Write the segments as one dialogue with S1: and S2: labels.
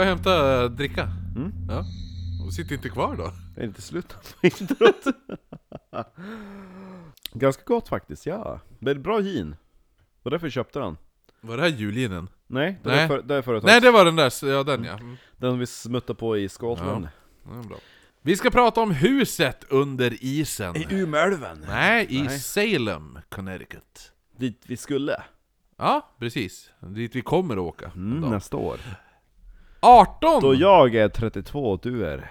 S1: och hämtar äh, dricka.
S2: Mm.
S1: Ja. Och sitter inte kvar då.
S2: Det är inte slutet på introt. Ganska gott faktiskt, ja. Det är bra gin. Och därför köpte den.
S1: Var det här julginen?
S2: Nej, det,
S1: Nej.
S2: Är, för, det är företags...
S1: Nej det var den där, ja den ja. Mm.
S2: Den vi smuttar på i Skottland.
S1: Ja, bra. Vi ska prata om huset under isen.
S2: Umeälven.
S1: Nej, i
S2: Nej.
S1: Salem, Connecticut.
S2: Dit vi skulle.
S1: Ja, precis. Dit vi kommer att åka.
S2: Mm, nästa år.
S1: 18!
S2: Då jag är 32 och du är...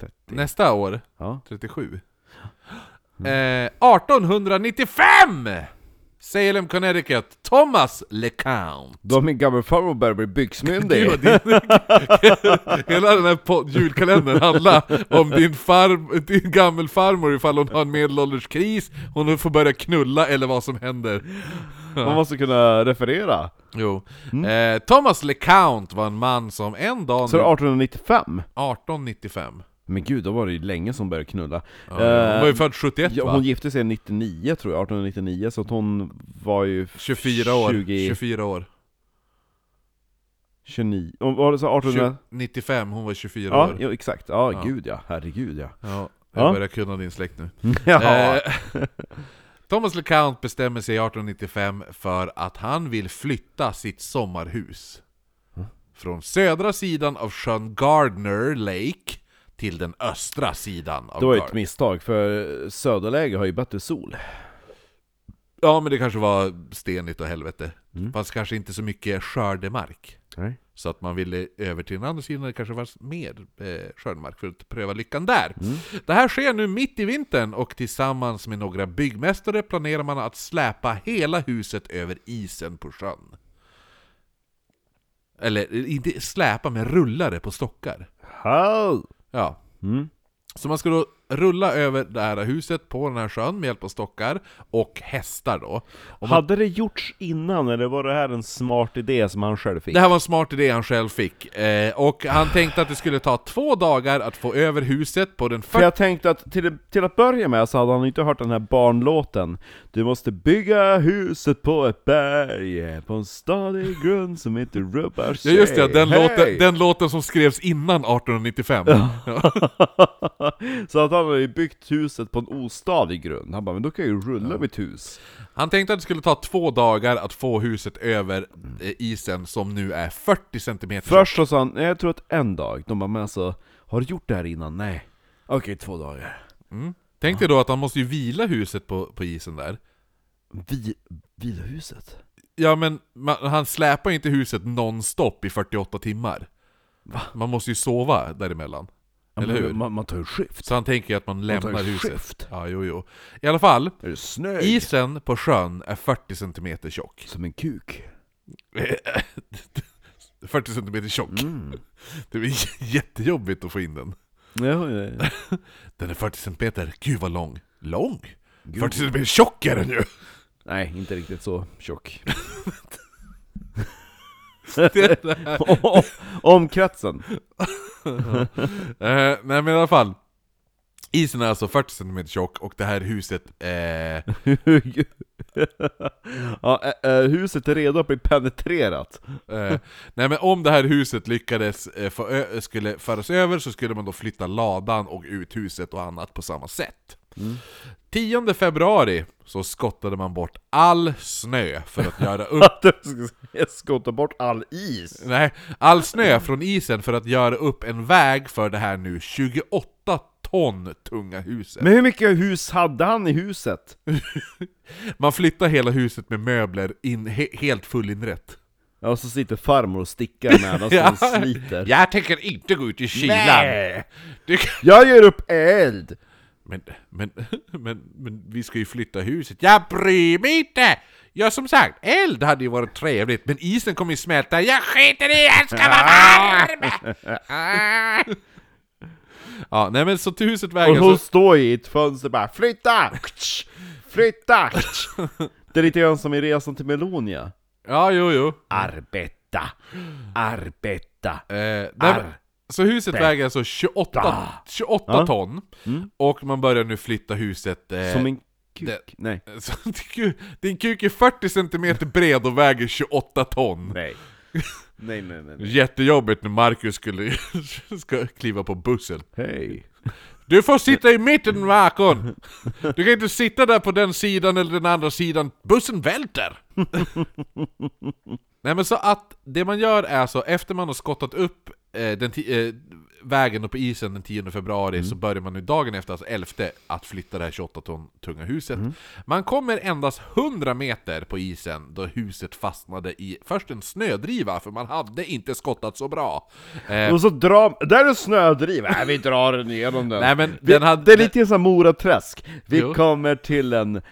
S2: 30.
S1: Nästa år,
S2: Ja.
S1: 37. Eh, 1895! Salem, Connecticut. Thomas LeCount.
S2: Då min gammelfarmor börjar bli byxmyndig.
S1: Din- Hela den här julkalendern handlar om din, far, din gammelfarmor ifall hon har en medelålders kris, hon får börja knulla eller vad som händer.
S2: Man måste kunna referera.
S1: Jo. Eh, Thomas LeCount var en man som en dag...
S2: Så
S1: nu-
S2: 1895?
S1: 1895.
S2: Men gud, då var det ju länge som började knulla.
S1: Ja, hon var ju född 71
S2: ja,
S1: va?
S2: hon gifte sig 99 tror jag, 1899, så att hon var ju
S1: 24 år.
S2: 20,
S1: 24 år.
S2: 29, och var det så 1800?
S1: 95, hon var 24
S2: Ja,
S1: år.
S2: ja, exakt. Ja,
S1: Ja.
S2: gud ja. Herregud ja.
S1: Ja, jag
S2: Ja.
S1: börjar kunna din släkt nu.
S2: ja.
S1: Eh, Thomas LeCount bestämmer sig 1895 för att han vill flytta sitt sommarhus från södra sidan av sjön Gardner Lake till den östra sidan av
S2: Det var ju ett misstag, för söderläge har ju bättre sol.
S1: Ja, men det kanske var stenigt och helvete.
S2: Mm.
S1: Fast kanske inte så mycket skördemark.
S2: Nej.
S1: Så att man ville över till den andra sidan, det kanske fanns mer eh, skördemark för att pröva lyckan där.
S2: Mm.
S1: Det här sker nu mitt i vintern och tillsammans med några byggmästare planerar man att släpa hela huset över isen på sjön. Eller eh, inte släpa, men rulla det på stockar.
S2: Hall!
S1: Ja.
S2: Mm.
S1: Så man ska då rulla över det här huset på den här sjön med hjälp av stockar och hästar då. Man,
S2: Hade det gjorts innan, eller var det här en smart idé som han själv fick?
S1: det här var en smart idé han själv fick. Eh, och han tänkte att det skulle ta två dagar att få över huset på den
S2: För
S1: 40
S2: jag tänkte att till, till att börja med så hade han inte hört den här barnlåten Du måste bygga huset på ett berg På en stadig grund som inte rubbar
S1: Ja
S2: sig
S1: just det, den,
S2: Hej!
S1: låten, den låten som skrevs innan 1895. Ja.
S2: Så att han hade ju byggt huset på en ostadig grund Han bara, men då kan jag ju rulla mitt hus
S1: Han tänkte att det skulle ta två dagar att få huset över eh, isen som nu är 40 cm
S2: Först så sa han, nej jag tror att en dag De bara, men alltså, har du gjort det här innan? Nej Okej, två dagar
S1: mm. Tänk dig då att han måste ju vila huset på, på isen där.
S2: Vi, vilohuset?
S1: Ja men man, han släpar ju inte huset nonstop i 48 timmar.
S2: Va?
S1: Man måste ju sova däremellan.
S2: Ja,
S1: Eller hur?
S2: Man, man tar ju skift
S1: Så han tänker ju att man
S2: tar
S1: lämnar
S2: ju
S1: huset.
S2: skift.
S1: Ja, jo, jo. I alla fall,
S2: Är du snög?
S1: isen på sjön är 40 cm tjock.
S2: Som en kuk
S1: 40 cm tjock.
S2: mm.
S1: Det blir jättejobbigt att få in den.
S2: ja, ja, ja.
S1: Den är 40 cm, gud vad lång. Lång?
S2: Gud.
S1: 40 cm tjock är den ju!
S2: Nej, inte riktigt så tjock.
S1: Det.
S2: Omkretsen.
S1: Eh, nej men i alla fall. Isen är alltså 40 cm tjock och det här huset eh,
S2: ja, ä- ä, huset är redo att bli penetrerat.
S1: eh, Nej men om det här huset lyckades eh, ö- skulle föras över så skulle man då flytta ladan och uthuset och annat på samma sätt. 10 februari så skottade man bort all snö för att göra upp
S2: skotta bort all is.
S1: Nej, all snö från isen för att göra upp en väg för det här nu 28 ton tunga huset.
S2: Men hur mycket hus hade han i huset?
S1: Man flyttar hela huset med möbler in, he, helt fullinrätt.
S2: Ja, och så sitter farmor och stickar medan han sliter.
S1: Jag tänker inte gå ut i kylan!
S2: Nej.
S1: Du,
S2: Jag ger upp eld!
S1: Men, men, men, men vi ska ju flytta huset. Jag bryr mig inte! Ja som sagt, eld hade ju varit trevligt, men isen kommer ju smälta. Jag skiter i, jag ska vara varm! Ja, nej men så till huset
S2: Och
S1: vägen
S2: hon
S1: så...
S2: står i ett fönster bara Flytta! Flytta! Det är lite grann som i Resan till Melonia.
S1: Ja, jo, jo.
S2: Arbeta! Arbeta!
S1: Eh, men- så huset
S2: Arbeta.
S1: väger alltså 28, 28
S2: Ja.
S1: ton,
S2: Mm.
S1: och man börjar nu flytta huset... Eh,
S2: Som en kuk?
S1: det-
S2: Nej.
S1: så, din kuk är 40 cm bred och väger 28 ton.
S2: Nej. nej, nej, nej. nej.
S1: Jättejobbigt när Marcus skulle ska kliva på bussen.
S2: Hej.
S1: Du får sitta i mitten Marcon! Du kan inte sitta där på den sidan eller den andra sidan, bussen välter! Nej men så att det man gör är så, efter man har skottat upp den ti- eh, vägen upp på isen den 10 februari så börjar man nu dagen efter, alltså 11, att flytta det här 28 ton tunga huset. Man kommer endast 100 meter på isen då huset fastnade i först en snödriva, för man hade inte skottat så bra. Eh,
S2: Och så drar, där är snödriv, nej vi drar den igenom den.
S1: Nej, men
S2: vi,
S1: den hade-
S2: Det är lite som Moraträsk. Vi
S1: Jo.
S2: kommer till en,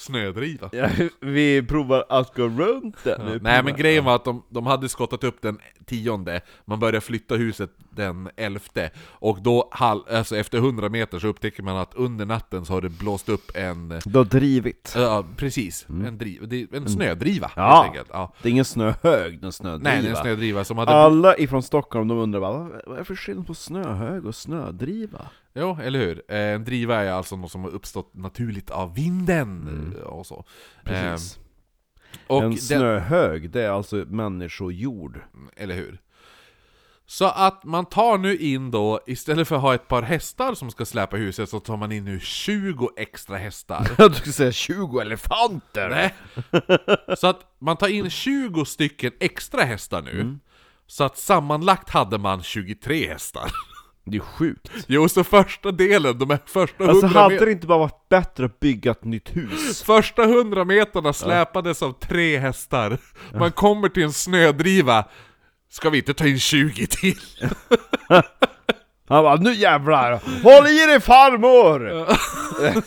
S1: snödriva.
S2: ja, vi provar att gå runt den. Vi
S1: Nej men grejen var att de, de hade skottat upp den tionde, man började flytta huset den elfte, och då, alltså efter 100 meter så upptäcker man att under natten så har det blåst upp en,
S2: Du har drivit.
S1: ja precis, en, driv, en snödriva
S2: Ja.
S1: helt enkelt. Ja.
S2: Det är ingen snöhög, en snödriva.
S1: Nej, det är en snödriva som hade...
S2: Alla ifrån Stockholm, de undrar bara, vad är för skillnad på snöhög och snödriva?
S1: Jo, eller hur? Eh, En driva är alltså något som har uppstått naturligt av vinden eh, och så.
S2: Precis.
S1: Eh, och
S2: en
S1: den-
S2: snöhög, det är alltså människojord.
S1: Eller hur? Så att man tar nu in då, istället för att ha ett par hästar som ska släpa huset, så tar man in nu 20 extra hästar.
S2: Jag skulle säga 20 elefanter!
S1: Nej. Så att man tar in 20 stycken extra hästar nu. Så att sammanlagt hade man 23 hästar.
S2: Det är sjukt.
S1: Jo, så första delen, de här första 100
S2: Alltså hade det inte bara varit bättre att bygga ett nytt hus?
S1: Första 100 meterna släpades av tre hästar. Man kommer till en snödriva. Ska vi inte ta in 20 till?
S2: Han bara 'Nu jävlar! Håll i dig farmor!'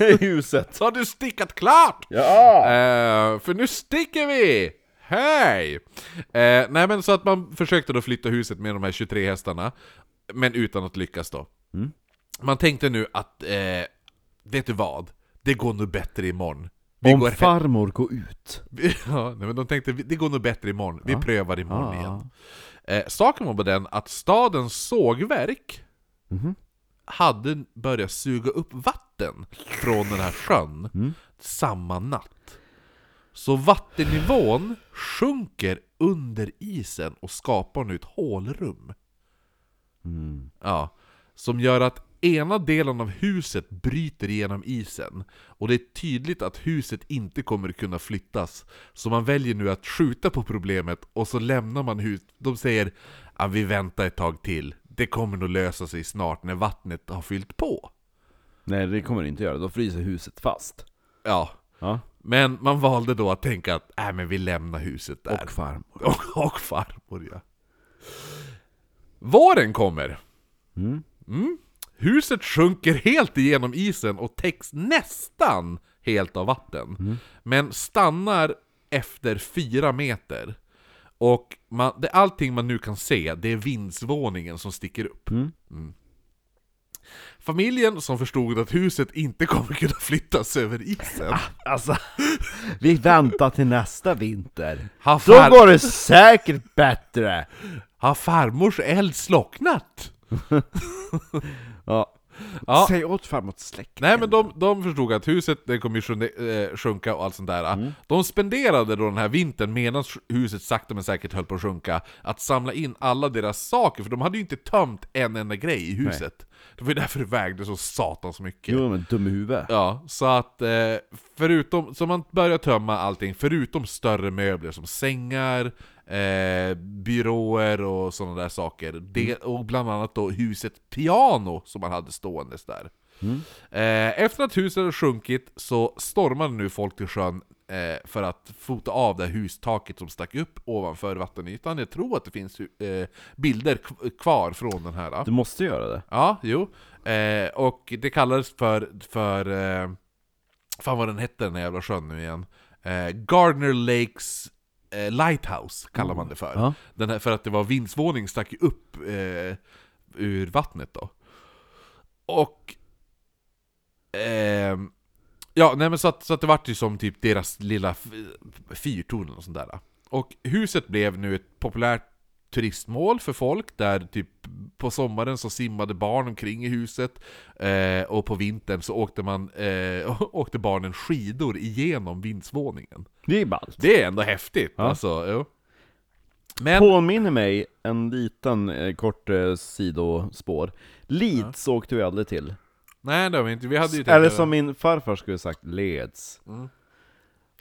S2: I huset.
S1: Så har du stickat klart!
S2: Ja!
S1: Eh, för nu sticker vi! Hej! Eh, nej men så att man försökte då flytta huset med de här 23 hästarna, men utan att lyckas då.
S2: Mm.
S1: Man tänkte nu att, eh, vet du vad? Det går nog bättre imorgon. Vi
S2: Om
S1: går
S2: farmor går ut.
S1: ja, nej, men de tänkte det går nog bättre imorgon, vi prövar imorgon
S2: Ja.
S1: igen. Eh, saken var på den att stadens sågverk
S2: Mhm.
S1: hade börjat suga upp vatten från den här sjön
S2: Mm.
S1: samma natt. Så vattennivån sjunker under isen och skapar nu ett hålrum.
S2: Mm.
S1: Ja, som gör att ena delen av huset bryter igenom isen. Och det är tydligt att huset inte kommer kunna flyttas. Så man väljer nu att skjuta på problemet och så lämnar man huset. De säger att vi väntar ett tag till. Det kommer nog lösa sig snart när vattnet har fyllt på.
S2: Nej det kommer det inte göra, då fryser huset fast.
S1: Ja,
S2: Ja.
S1: men man valde då att tänka att äh, men vi lämnar huset där.
S2: Och farmor.
S1: Och, och farmor ja. Våren kommer.
S2: Mm.
S1: Mm. Huset sjunker helt igenom isen och täcks nästan helt av vatten. Men stannar efter fyra meter. Och man, det, allting man nu kan se, det är vindsvåningen som sticker upp.
S2: Mm.
S1: Mm. Familjen som förstod att huset inte kommer kunna flyttas över isen
S2: Alltså, vi väntar till nästa vinter. Då går det säkert bättre!
S1: Har farmors eld slocknat?
S2: Ja.
S1: Ja.
S2: Säg åt farmor att släcka
S1: Nej men de, de förstod att huset det kommer ju eh, sjunka och allt sånt där. De spenderade då den här vintern medan huset sakta men säkert höll på att sjunka, att samla in alla deras saker, för de hade ju inte tömt en enda grej i huset. Det var ju därför det vägde så satans mycket.
S2: Jo men dum i huvudet.
S1: Ja, så att eh, förutom, så man börjar tömma allting, förutom större möbler som sängar, eh, byråer och sådana där saker. Det, och bland annat då huset piano som man hade ståendes där. Eh, efter att huset hade sjunkit så stormade nu folk till sjön eh, för att fota av det hustaket som stack upp ovanför vattenytan. Jag tror att det finns eh, bilder kvar från den här.
S2: Du måste göra det.
S1: Ja, jo. Eh, och det kallades för, för eh, fan vad den hette den här jävla sjön nu igen. Eh, Gardner Lakes eh, Lighthouse kallar man det för.
S2: Ja.
S1: Den här, för att det var vindsvåning stack ju upp eh, ur vattnet då. Och... ehm, ja, nej men så att, så att det vart ju som typ deras lilla fyrtorn och sånt där. Och huset blev nu ett populärt turistmål för folk, där typ på sommaren så simmade barn omkring i huset, eh, och på vintern så åkte, man, eh, åkte barnen skidor igenom vindsvåningen.
S2: Det är ballt.
S1: Det är ändå häftigt,
S2: Ja.
S1: alltså. Jo. Men,
S2: Påminner mig en liten eh, kort eh, sidospår. Leeds åkte vi aldrig till.
S1: nej det har vi inte, vi hade ju
S2: Eller som min farfar skulle sagt, Leeds.
S1: Mm.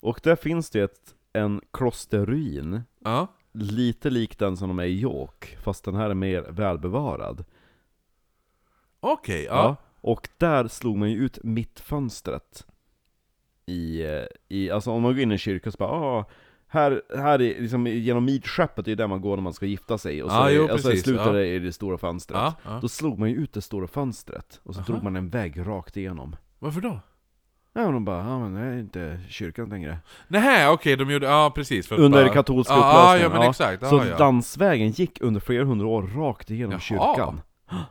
S2: Och där finns det ett, en klosterruin,
S1: Ja,
S2: lite lik den som de är i York, fast den här är mer välbevarad.
S1: okej, ja.
S2: Och där slog man ju ut mittfönstret i, eh, i, alltså om man går in i en kyrka så bara ah, här, här är liksom genom midskepet, det är där man går när man ska gifta sig, och så,
S1: Ja,
S2: är,
S1: jo,
S2: och så
S1: precis,
S2: slutar
S1: ja.
S2: det i det stora fönstret.
S1: ja, ja.
S2: Då slog man ju ut det stora fönstret, och så
S1: Aha.
S2: drog man en vägg rakt igenom.
S1: Varför då?
S2: Ja, och de bara, ja men det är inte kyrkan längre.
S1: Nej, okej, de gjorde, ja precis. För
S2: Under
S1: bara-
S2: katolska
S1: ja,
S2: upplösningen.
S1: Ja, men exakt.
S2: Så
S1: Ja, ja.
S2: landsvägen gick under flera hundra år rakt igenom
S1: Jaha.
S2: kyrkan.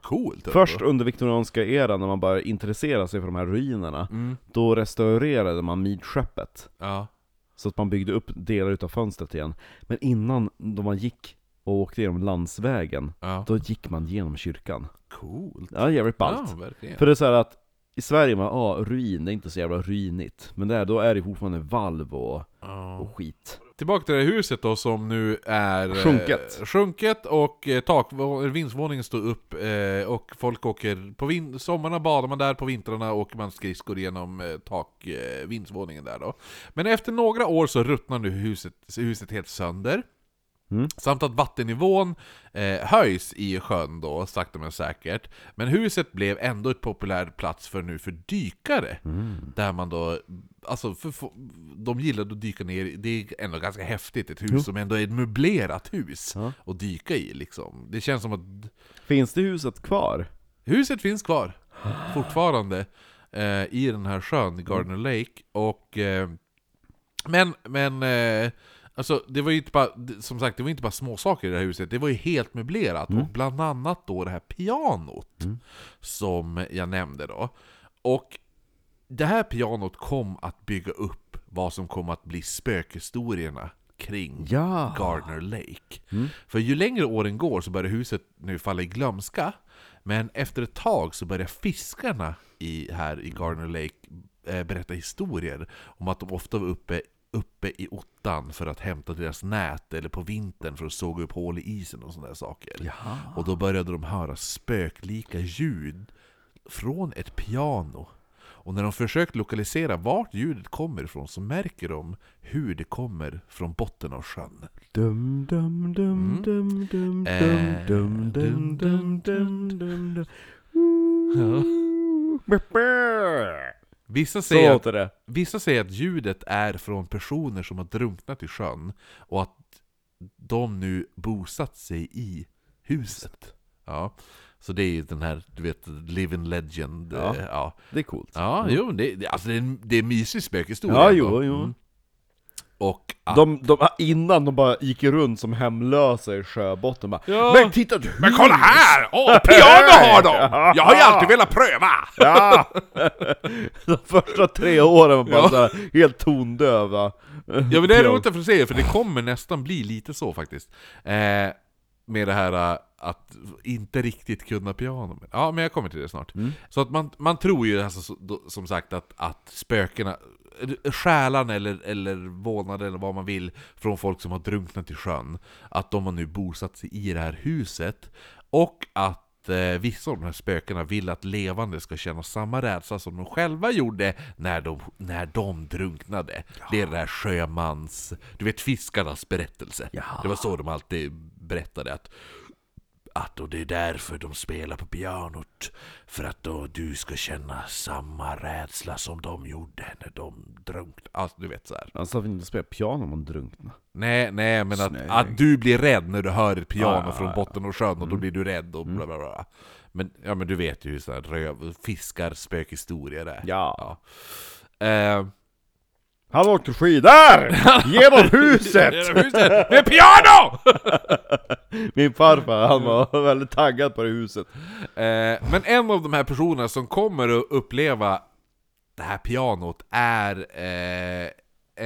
S1: Coolt. ändå.
S2: Först under viktorianska eran, när man bara intresserade sig för de här ruinerna,
S1: Mm,
S2: då restaurerade man midskeppet.
S1: ja.
S2: Så att man byggde upp delar utav fönstret igen. Men innan, då man gick och åkte genom landsvägen,
S1: ja.
S2: då gick man genom kyrkan.
S1: Coolt.
S2: Ja, jävligt ballt.
S1: Ja, verkligen.
S2: För det är så här att i Sverige, man, ja, ruin, det är inte så jävla ruinigt. Men där, då är det fortfarande valv och,
S1: Ja.
S2: och skit.
S1: Tillbaka till det här huset då som nu är eh,
S2: Sjunket.
S1: sjunket och eh, tak, vindsvåningen står upp eh, och folk åker på vin, sommarna badar man där, på vintrarna åker man skridskor genom eh, tak, eh, vindsvåningen där då. Men efter några år så ruttnar nu huset, huset helt sönder.
S2: Mm.
S1: Samt att vattennivån eh, höjs i sjön då, sakta men säkert. Men huset blev ändå ett populär plats för nu för dykare.
S2: Mm.
S1: Där man då, alltså för, för, de gillade att dyka ner, det är ändå ganska häftigt, ett hus
S2: Jo.
S1: som ändå är ett möblerat hus
S2: Ja.
S1: att dyka i liksom. Det känns som att
S2: Finns det huset kvar?
S1: huset finns kvar fortfarande eh, i den här sjön, Gardner Lake. Och, eh, men, men eh, alltså, det var ju inte bara, som sagt, det var inte bara små saker i det här huset, det var ju helt möblerat.
S2: Mm.
S1: Och bland annat då det här pianot
S2: Mm.
S1: som jag nämnde då. Och det här pianot kom att bygga upp vad som kom att bli spökhistorierna kring
S2: Ja!
S1: Gardner Lake.
S2: Mm.
S1: För ju längre åren går så börjar huset nu falla i glömska, men efter ett tag så börjar fiskarna i, här i Gardner Lake eh, berätta historier om att de ofta var uppe, uppe i ottan för att hämta deras nät, eller på vintern för att såga upp hål i isen och sådana där saker.
S2: Jaha.
S1: Och då började de höra spöklika ljud från ett piano. Och när de försökt lokalisera vart ljudet kommer ifrån så märker de hur det kommer från botten av sjön.
S2: Dum dum dum dum dum dum dum dum dum dum dum dum
S1: Vissa säger, att,
S2: det.
S1: vissa säger att ljudet är från personer som har drunknat i sjön och att de nu bosatt sig i huset. Ja. Så det är ju den här, du vet, living legend.
S2: Ja.
S1: eh, ja.
S2: Det är coolt.
S1: Ja, jo, det, alltså det, är en, det är en mysig spökhistoria.
S2: Ja, jo, jo.
S1: Och att,
S2: De, de, innan de bara gick runt som hemlösa i sjöbotten bara
S1: Ja.
S2: Men titta du!
S1: Men kolla här! Åh, piano har de! Jag har ju alltid velat pröva!
S2: Ja! De första tre åren var bara
S1: Ja.
S2: så här, helt tondöva
S1: Ja men det är roligt att få se, för det kommer nästan bli lite så faktiskt. Eh, med det här eh, att inte riktigt kunna piano. Ja, men jag kommer till det snart.
S2: Mm.
S1: Så att man, man tror ju alltså, som sagt att, att spökena, själarna eller, eller vålnader eller vad man vill från folk som har drunknat i sjön, att de har nu bosatt sig i det här huset. Och att eh, vissa av de här spökena vill att levande ska känna samma rädsla som de själva gjorde när de, när de drunknade. Det är det här sjömans, du vet fiskarnas berättelse.
S2: Ja.
S1: Det var så de alltid berättade att att och det är därför de spelar på pianot. För att då du ska känna samma rädsla som de gjorde när de drunknade. Alltså du vet så här.
S2: Alltså att vi inte spelar piano om man drunknar
S1: Nej, nej men att, att du blir rädd när du hör ett piano
S2: ja,
S1: från botten av sjön och då
S2: Mm.
S1: blir du rädd och bla bla bla. Men, ja, men du vet ju hur så här röv, fiskar, spökhistorier är.
S2: Ja,
S1: Ja. Eh,
S2: Han åkte skidor! Genom huset!
S1: Genom huset! Med piano!
S2: Min farfar, han var väldigt taggad på det huset
S1: Eh, men en av de här personerna som kommer att uppleva det här pianot är eh,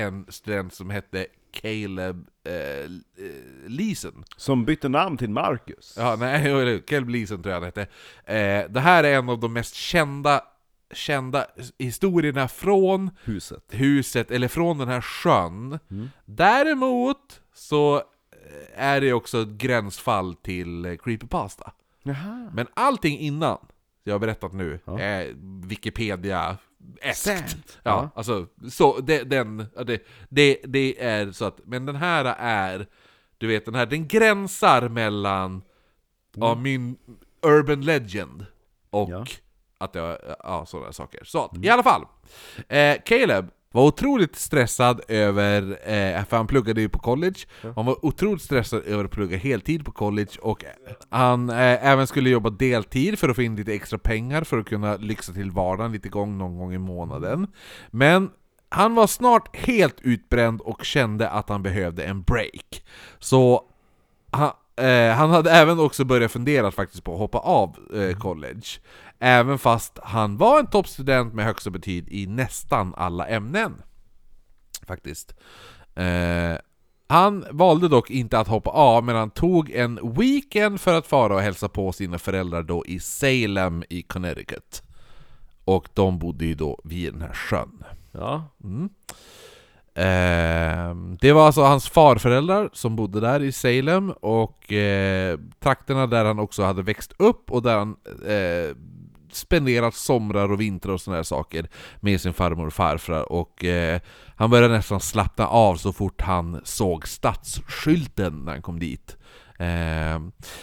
S1: en student som hette Caleb eh, eh, Leeson.
S2: Som bytte namn till Marcus.
S1: Ja, nej, Caleb Leeson tror jag han hette. Eh, det här är en av de mest kända, kända historierna från
S2: Huset.
S1: huset, eller från den här sjön.
S2: Mm.
S1: Däremot så eh, är det också ett gränsfall till eh, creepypasta.
S2: Jaha.
S1: Men allting innan, jag har berättat nu,
S2: Ja.
S1: är Wikipedia eskt. Ja,
S2: Ja.
S1: alltså, så det, den, det, det, det är så att, men den här är, du vet den här, den gränsar mellan ja, min urban legend och
S2: Ja.
S1: Att jag, ja sådana saker. Så att, i alla fall, eh, Caleb var otroligt stressad över, eh, för han pluggade ju på college, han var otroligt stressad över att plugga heltid på college och han eh, även skulle jobba deltid för att få in lite extra pengar för att kunna lyxa till vardagen lite gång någon gång i månaden. Men han var snart helt utbränd och kände att han behövde en break. Så han, eh, han hade även också börjat fundera faktiskt på att hoppa av eh, college. Även fast han var en toppstudent med högsta betyg i nästan alla ämnen. Faktiskt. Eh, han valde dock inte att hoppa av, men han tog en weekend för att fara och hälsa på sina föräldrar då i Salem i Connecticut. Och de bodde ju då vid den här sjön.
S2: Ja.
S1: Mm. Ehm, det var alltså hans farföräldrar som bodde där i Salem och eh, trakterna där han också hade växt upp och där han eh, spenderat somrar och vintrar och sådana här saker med sin farmor och farfar och eh, han började nästan slappna av så fort han såg stadsskylten när han kom dit. Eh,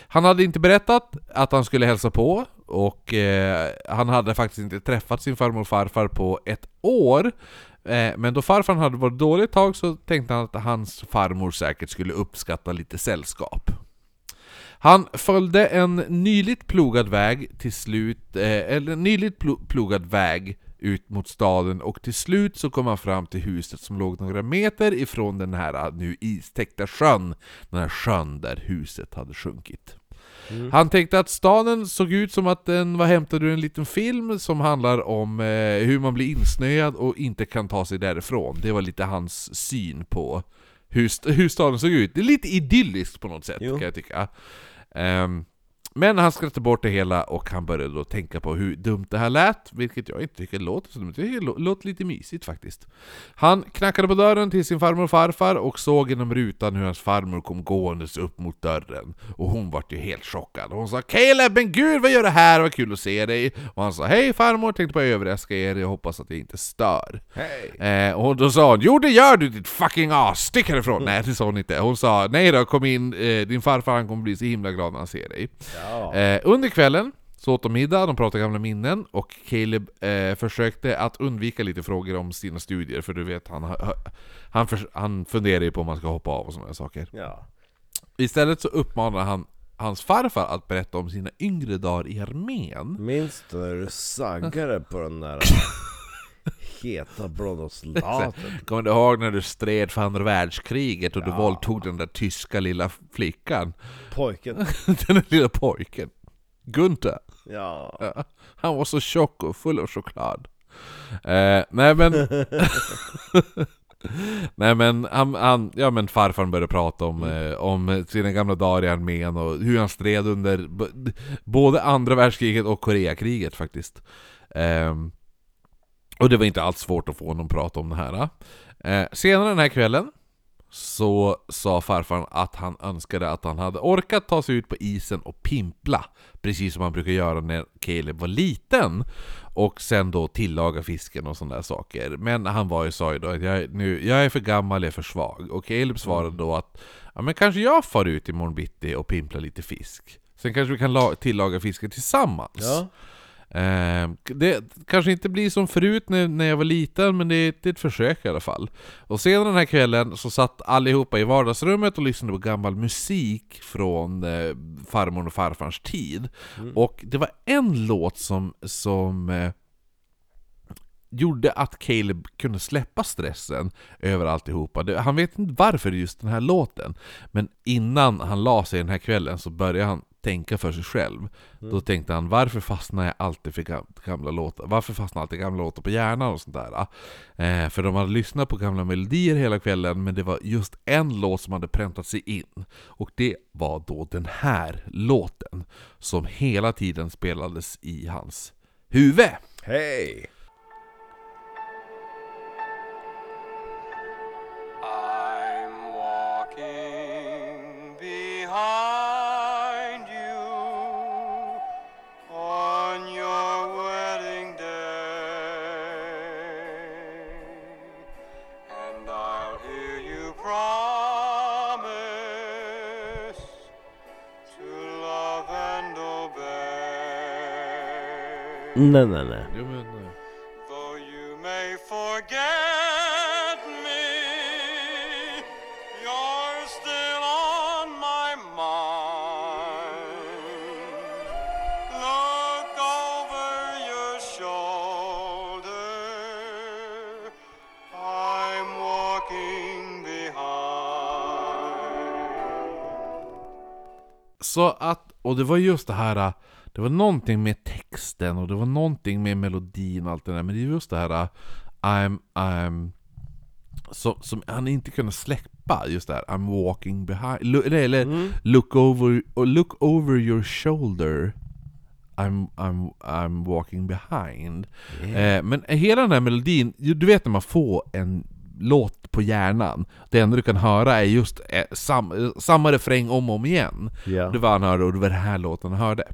S1: han hade inte berättat att han skulle hälsa på och eh, han hade faktiskt inte träffat sin farmor och farfar på ett år Eh, Men då farfar hade varit dålig ett tag så tänkte han att hans farmor säkert skulle uppskatta lite sällskap. Han följde en nyligt plogad väg till slut, eh, eller nyligt plo- plogad väg ut mot staden och till slut så kom han fram till huset som låg några meter ifrån den här eh, nu istäckta sjön. Den här sjön där huset hade sjunkit. Han tänkte att staden såg ut som att den var hämtad ur en liten film som handlar om eh, hur man blir insnöad och inte kan ta sig därifrån. Det var lite hans syn på hur, st- hur staden såg ut. Det är lite idylliskt på något sätt
S2: Jo.
S1: kan jag tycka. Um, men han skrattade bort det hela och han började då tänka på hur dumt det här lät, vilket jag inte tycker låter så dumt. Det lå- låter lite mysigt faktiskt. Han knackade på dörren till sin farmor och farfar och såg genom rutan hur hans farmor kom gåendes upp mot dörren. Och hon vart ju helt chockad. Och hon sa 'Caleb, men gud vad gör du här? Vad kul att se dig!' Och han sa 'Hej farmor, tänkte bara överraska er, jag hoppas att jag inte stör'
S2: Hej!
S1: Eh, och då sa hon 'Jo det gör du ditt fucking as, stick härifrån' Nej det sa hon inte, hon sa 'Nej då, kom in, eh, din farfar han kommer bli så himla glad när han ser dig'
S2: Ja.
S1: Eh, under kvällen så åt de middag, de pratade gamla minnen och Caleb eh, försökte att undvika lite frågor om sina studier för du vet, han, han, han, förs- han funderar ju på om man ska hoppa av och sådana saker.
S2: ja.
S1: Istället så uppmanar han hans farfar att berätta om sina yngre dagar i armén.
S2: Minns du när du saggade på den där heta blonda soldaten?
S1: Kommer du ihåg när du stred för andra världskriget och du
S2: Ja.
S1: våldtog den där tyska lilla flickan?
S2: Pojken?
S1: den där lilla pojken. Gunther.
S2: Ja.
S1: Ja, han var så tjock och full av choklad. Eh, nej men... nej men, han, han, ja men farfar började prata om, eh, om sina gamla dagar i armén och hur han stred under både andra världskriget och Koreakriget faktiskt. Ehm, och det var inte alls svårt att få honom att prata om det här. Eh, senare den här kvällen så sa farfar att han önskade att han hade orkat ta sig ut på isen och pimpla Precis som han brukar göra när Caleb var liten Och sen då tillaga fisken och sådana där saker Men han var ju, sa ju då att jag, är- nu, jag är för gammal, jag är för svag Och Caleb svarade då att Ja men kanske jag far ut imorgon bitti och pimplar lite fisk Sen kanske vi kan tillaga fisken tillsammans
S2: Ja.
S1: Eh, det kanske inte blir som förut när, när jag var liten, men det är, det är ett försök i alla fall. Och senare den här kvällen så satt allihopa i vardagsrummet och lyssnade på gammal musik från eh, farmor och farfars tid. Och det var en låt som, som eh, gjorde att Caleb kunde släppa stressen över alltihopa. Han vet inte varför just den här låten, men innan han la sig den här kvällen så började han tänka för sig själv. Då tänkte han, varför fastnar jag alltid för gam- gamla låtar? Varför fastnar alltid gamla låtar på hjärnan och sånt där? Eh, för de hade lyssnat på gamla melodier hela kvällen, men det var just en låt som hade präntat sig in. Och det var då den här låten, som hela tiden spelades i hans huvud.
S2: Hej! Nej, nej, nej.
S1: Jo, men,
S3: Though you may forget me, you're still on my mind. Look over your shoulder. I'm walking behind.
S1: Så att, och det var just det här Det var någonting med texten och det var någonting med melodin och allt det där. Men det är just det här I'm, I'm som, som han inte kunde släppa just det här I'm walking behind Look, eller, eller look, over, or look over your shoulder I'm, I'm, I'm walking behind. Eh, Men hela den här melodin, du vet när man får en låt på hjärnan Det enda du kan höra är just eh, sam, eh, samma refräng om och om igen.
S2: Ja.
S1: Det var han hörde och det var den här låten han hörde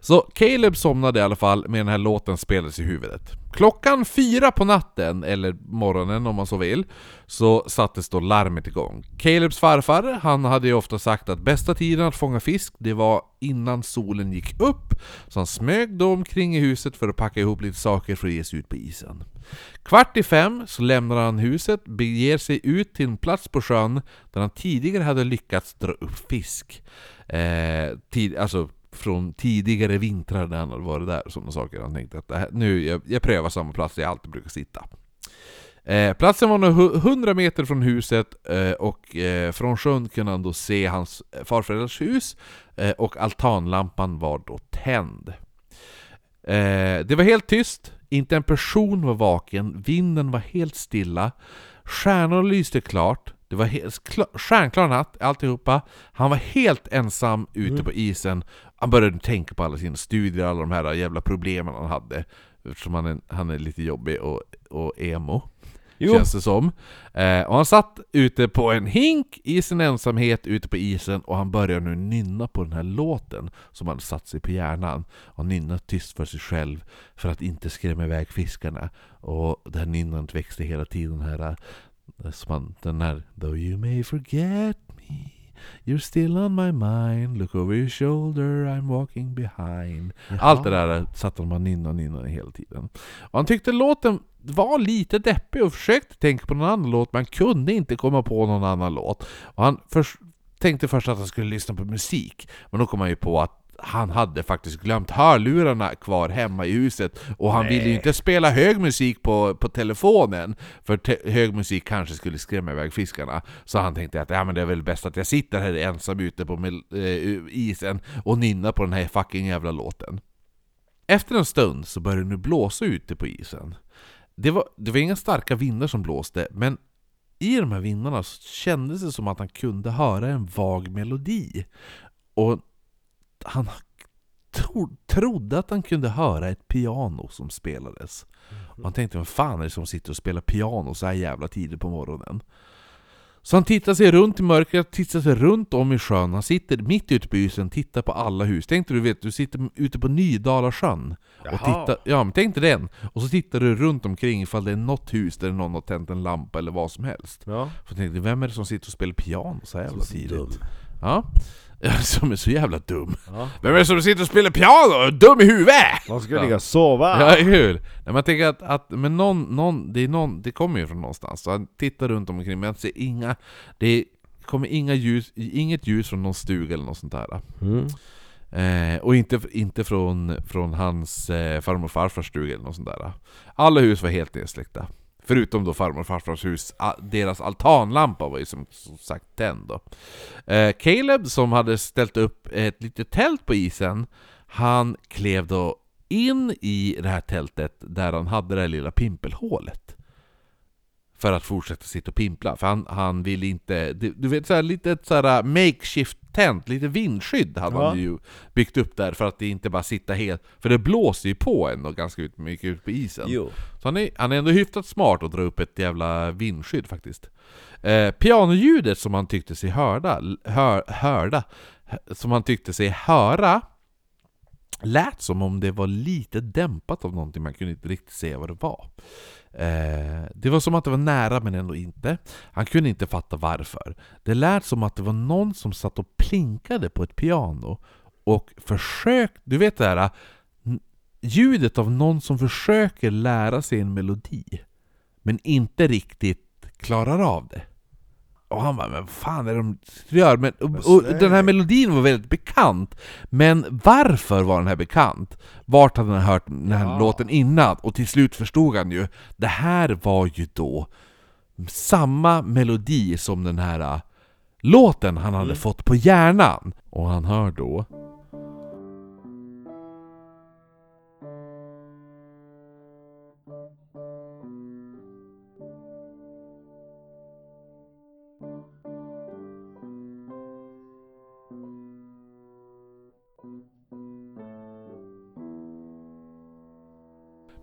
S1: så Caleb somnade i alla fall med den här låten spelades i huvudet. Klockan fyra på natten, eller morgonen om man så vill Så sattes då larmet igång. Calebs farfar, han hade ju ofta sagt att bästa tiden att fånga fisk Det var innan solen gick upp Så han smög då omkring i huset för att packa ihop lite saker för att ge sig ut på isen. Kvart i fem så lämnar han huset, beger sig ut till en plats på sjön där han tidigare hade lyckats dra upp fisk. Eh, tid, alltså från tidigare vintrar när han hade varit där och sådana saker. Han tänkte att här, nu, jag, jag prövar samma plats där jag alltid brukar sitta. Eh, platsen var nog hu- 100 meter från huset eh, och eh, från sjön kunde han då se hans farföräldrars hus eh, och altanlampan var då tänd. Eh, det var helt tyst, inte en person var vaken, vinden var helt stilla, stjärnor lyste klart, det var stjärnklar natt, alltihopa. Han var helt ensam ute på isen. Han började tänka på alla sina studier, alla de här jävla problemen han hade. Eftersom han är, han är lite jobbig och, och emo.
S2: Jo.
S1: Känns det som. Eh, och han satt ute på en hink i sin ensamhet ute på isen och han började nu nynna på den här låten som hade satt sig på hjärnan. Och nynna tyst för sig själv för att inte skrämma iväg fiskarna. Och det här nynnandet växte hela tiden här. eh, Som han, den här Though you may forget You're still on my mind Look over your shoulder I'm walking behind Allt det där satt han och nynnade hela tiden. Och han tyckte låten var lite deppig och försökte tänka på någon annan låt men kunde inte komma på någon annan låt. Och han förs- tänkte först att han skulle lyssna på musik, men då kom han ju på att han hade faktiskt glömt hörlurarna kvar hemma i huset och han ville ju inte spela hög musik på, på telefonen för te- hög musik kanske skulle skrämma iväg fiskarna. Så han tänkte att ja, men det är väl bäst att jag sitter här ensam ute på eh, isen och nynnar på den här fucking jävla låten. Efter en stund så började det nu blåsa ute på isen. Det var, det var inga starka vindar som blåste, men i de här vindarna så kändes det som att han kunde höra en vag melodi. Och han tro, trodde att han kunde höra ett piano som spelades. Och han tänkte, vad fan är det som sitter och spelar piano så här jävla tidigt på morgonen? Så han tittar sig runt i mörkret, tittar sig runt om i sjön, han sitter mitt ute på isen, tittar på alla hus. Tänk dig du vet, du sitter ute på Nydalasjön och
S2: Jaha.
S1: tittar, ja men tänk dig den! Och så tittar du runt omkring ifall det är något hus där någon har tänt en lampa eller vad som helst.
S2: Ja.
S1: Jag tänkte, vem är det som sitter och spelar piano så här jävla tidigt?
S2: dum.
S1: Ja, som är så jävla dum.
S2: Ja.
S1: Vem är det som sitter och spelar piano? Dum i huvudet!
S2: Man ska
S1: Ja.
S2: ligga och sova!
S1: Ja, hur? Nej, man tänker att, att men någon, någon, det, är någon, det kommer ju från någonstans, så han tittar runt omkring men han ser inga, det kommer inga ljus, inget ljus från någon stuga eller något sånt där.
S2: Mm.
S1: Eh, och inte, inte från, från hans eh, farmor och farfars stuga eller något sånt där. Alla hus var helt nedsläckta. Förutom då farmor och farfars hus, deras altanlampa var ju som, som sagt tänd då. Eh, Caleb som hade ställt upp ett litet tält på isen, han klev då in i det här tältet där han hade det här lilla pimpelhålet. För att fortsätta sitta och pimpla, för han, han ville inte... Du, vet såhär litet såhär makeshift tänt, lite vindskydd hade
S2: Ja.
S1: han ju byggt upp där för att det inte bara sitta helt... För det blåser ju på ändå ganska ut- mycket ut på isen.
S2: Jo.
S1: Så han är, han är ändå hyfsat smart att dra upp ett jävla vindskydd faktiskt. Eh, pianoljudet som han tyckte sig hörda, hör, hörda, som han tyckte sig höra, lät som om det var lite dämpat av någonting, man kunde inte riktigt se vad det var. Eh, det var som att det var nära men ändå inte. Han kunde inte fatta varför. Det lät som att det var någon som satt och plinkade på ett piano och försökte, du vet det här ljudet av någon som försöker lära sig en melodi men inte riktigt klarar av det. Och han bara, men vad fan är det de gör? Men, och, och den här melodin var väldigt bekant, men varför var den här bekant? Vart hade han hört den här
S2: Ja.
S1: låten innan? Och till slut förstod han ju, det här var ju då samma melodi som den här äh, låten han hade fått på hjärnan. Och han hör då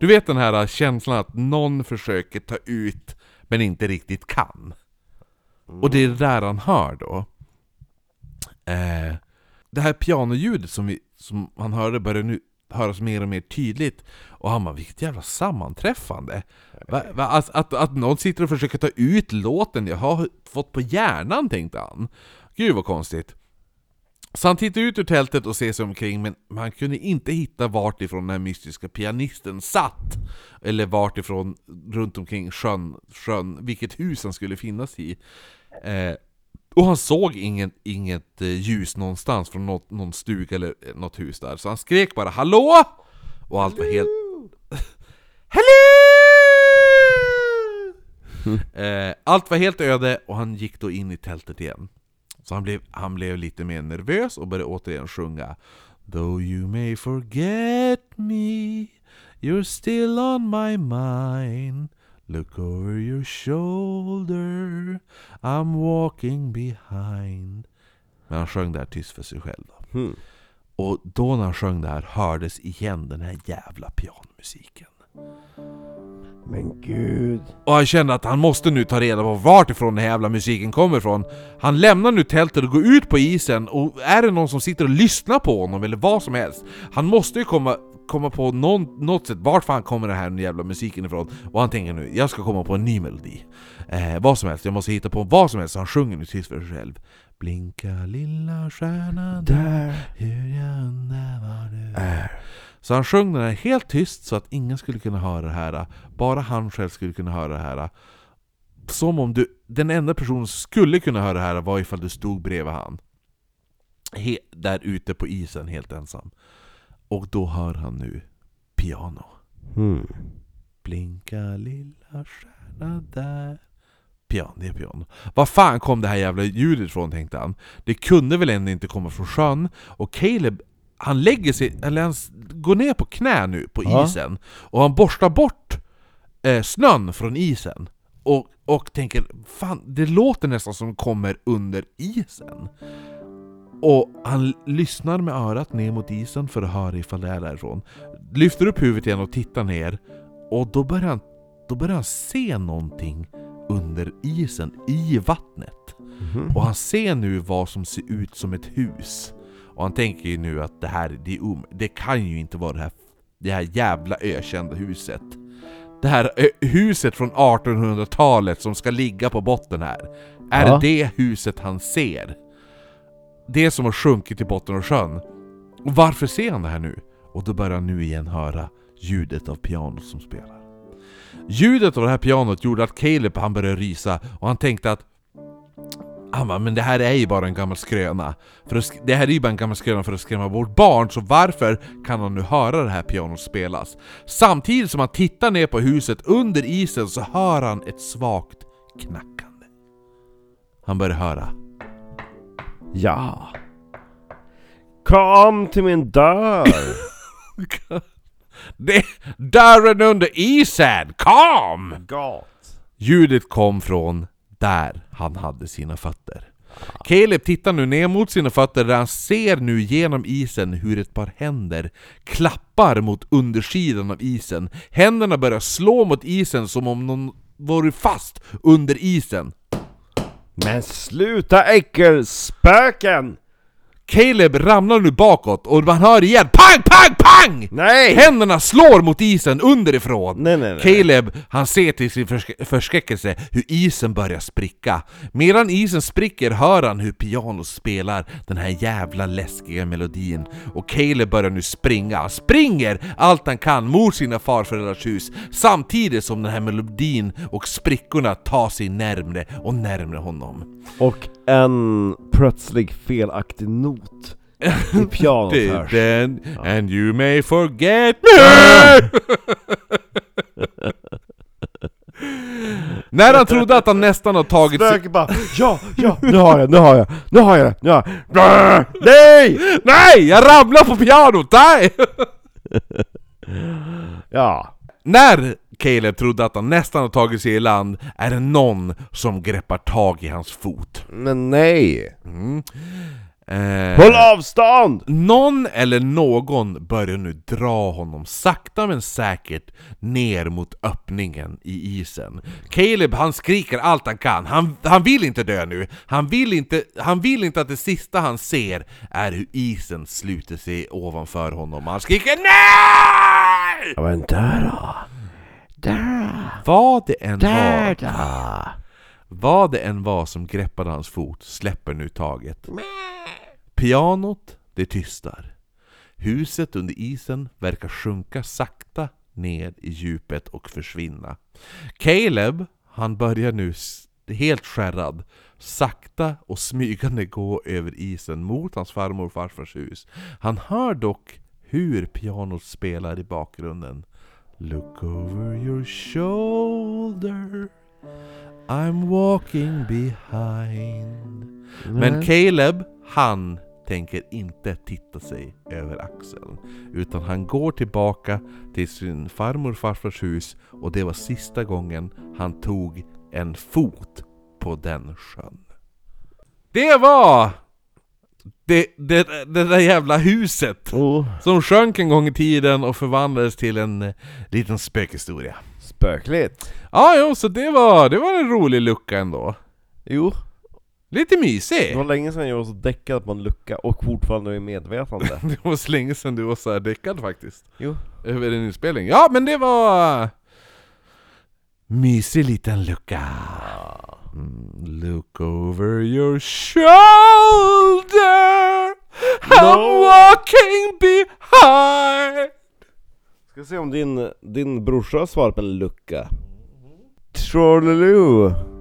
S1: Du vet den här känslan att någon försöker ta ut men inte riktigt kan. Och det är det där han hör då. Eh, det här pianoljudet som, vi, som han hörde börjar nu höras mer och mer tydligt. Och han bara, vilket jävla sammanträffande! Va, va, att, att, att någon sitter och försöker ta ut låten jag har fått på hjärnan, tänkte han. Gud vad konstigt. Så han tittar ut ur tältet och ser sig omkring men han kunde inte hitta vart ifrån den här mystiska pianisten satt. Eller vart ifrån runt omkring sjön, sjön vilket hus han skulle finnas i. Eh, och han såg inget, inget eh, ljus någonstans från något, någon stuga eller eh, något hus där. Så han skrek bara 'Hallå?' Och allt var helt... Hello! eh, allt var helt öde och han gick då in i tältet igen. Så han blev, han blev lite mer nervös och började återigen sjunga Though you may forget me You're still on my mind Look over your shoulder I'm walking behind Men han sjöng det här tyst för sig själv då.
S2: Hmm.
S1: Och då när han sjöng det här hördes igen den här jävla pianomusiken
S2: Men gud.
S1: Och han kände att han måste nu ta reda på vart ifrån den här jävla musiken kommer ifrån. Han lämnar nu tältet och går ut på isen och är det någon som sitter och lyssnar på honom eller vad som helst. Han måste ju komma, komma på någon, något sätt vart fan kommer den här jävla musiken ifrån. Och han tänker nu, jag ska komma på en ny melodi. Eh, vad som helst, jag måste hitta på vad som helst. Så han sjunger nu tyst för sig själv. Blinka lilla stjärna där, hur jag undrar var du är. Så han sjöng den här helt tyst så att ingen skulle kunna höra det här. Bara han själv skulle kunna höra det här. Som om du, den enda personen som skulle kunna höra det här var ifall du stod bredvid han. He, där ute på isen helt ensam. Och då hör han nu piano.
S2: Hmm.
S1: Blinka lilla stjärna där. Piano, det är piano. Var fan kom det här jävla ljudet ifrån tänkte han. Det kunde väl ändå inte komma från sjön. Och Caleb, han lägger sig, eller han går ner på knä nu på
S2: Ja.
S1: isen. Och han borstar bort eh, snön från isen. Och, och tänker, fan det låter nästan som kommer under isen. Och han lyssnar med örat ner mot isen för att höra ifall det är därifrån. Lyfter upp huvudet igen och tittar ner. Och då börjar han, då börjar han se någonting under isen, i vattnet.
S2: Mhm.
S1: Och han ser nu vad som ser ut som ett hus. Och han tänker ju nu att det här, det, är um, det kan ju inte vara det här, det här jävla ökända huset. Det här huset från 1800-talet som ska ligga på botten här. Är
S2: Ja.
S1: det huset han ser? Det som har sjunkit till botten av sjön. Och varför ser han det här nu? Och då börjar han nu igen höra ljudet av pianot som spelar. Ljudet av det här pianot gjorde att Caleb han började rysa och han tänkte att Han bara, men det här är ju bara en gammal skröna. För att, det här är ju bara en gammal skröna för att skrämma bort barn, så varför kan han nu höra det här pianot spelas? Samtidigt som han tittar ner på huset under isen så hör han ett svagt knackande. Han börjar höra.
S2: Ja. Kom till min dörr!
S1: Det dörren under isen! Kom! Ljudet kom från där han hade sina fötter. Caleb tittar nu ner mot sina fötter där han ser nu genom isen hur ett par händer klappar mot undersidan av isen. Händerna börjar slå mot isen som om någon varit fast under isen.
S2: Men sluta äckelspöken!
S1: Caleb ramlar nu bakåt och man hör igen PANG PANG PANG!
S2: Nej!
S1: Händerna slår mot isen underifrån!
S2: Nej, nej, nej.
S1: Caleb, han ser till sin försk- förskräckelse hur isen börjar spricka. Medan isen spricker hör han hur pianot spelar den här jävla läskiga melodin. Och Caleb börjar nu springa. Han springer allt han kan mot sina farföräldrars hus samtidigt som den här melodin och sprickorna tar sig närmre och närmre honom.
S2: Och en plötslig felaktig not i pianot hörs.
S1: Then, and you may forget me! När han trodde att han nästan har tagit sig...
S2: Spöket bara ja, ja, nu har jag, nu har jag, nu har jag, nu har jag. Brr, Nej!
S1: Nej! Jag ramlar på pianot! Nej!
S2: Ja.
S1: När Caleb trodde att han nästan har tagit sig i land är det någon som greppar tag i hans fot.
S2: Men nej!
S1: Eh,
S2: Håll avstånd!
S1: Någon eller någon börjar nu dra honom sakta men säkert ner mot öppningen i isen. Caleb han skriker allt han kan, han, han vill inte dö nu. Han vill inte, han vill inte att det sista han ser är hur isen sluter sig ovanför honom. Han skriker NEJ!
S2: Ja men där då. Där
S1: Vad det än var,
S2: då
S1: vad det än var som greppade hans fot släpper nu taget. Pianot, det tystar. Huset under isen verkar sjunka sakta ned i djupet och försvinna. Caleb, han börjar nu helt skärrad sakta och smygande gå över isen mot hans farmor och farfars hus. Han hör dock hur pianot spelar i bakgrunden. Look over your shoulder I'm walking behind. Men Caleb, han tänker inte titta sig över axeln Utan han går tillbaka till sin farmor och farfars hus Och det var sista gången han tog en fot på den sjön. Det var det, det, det där jävla huset
S2: Oh,
S1: som sjönk en gång i tiden och förvandlades till en eh, liten spökhistoria.
S2: Spökligt.
S1: Ja, jo, så det var, det var en rolig lucka ändå.
S2: Jo,
S1: Lite
S2: det
S1: mysig!
S2: var länge sedan jag var så däckad på en lucka och fortfarande är medvetande.
S1: Det var så länge sedan du var så här däckad faktiskt.
S2: Jo.
S1: Över en inspelning. Ja, men det var... Mysig liten lucka. Mm, look over your shoulder I'm
S2: No.
S1: walking behind
S2: Ska se om din, din brorsa har svarat på en lucka. Trolleloo!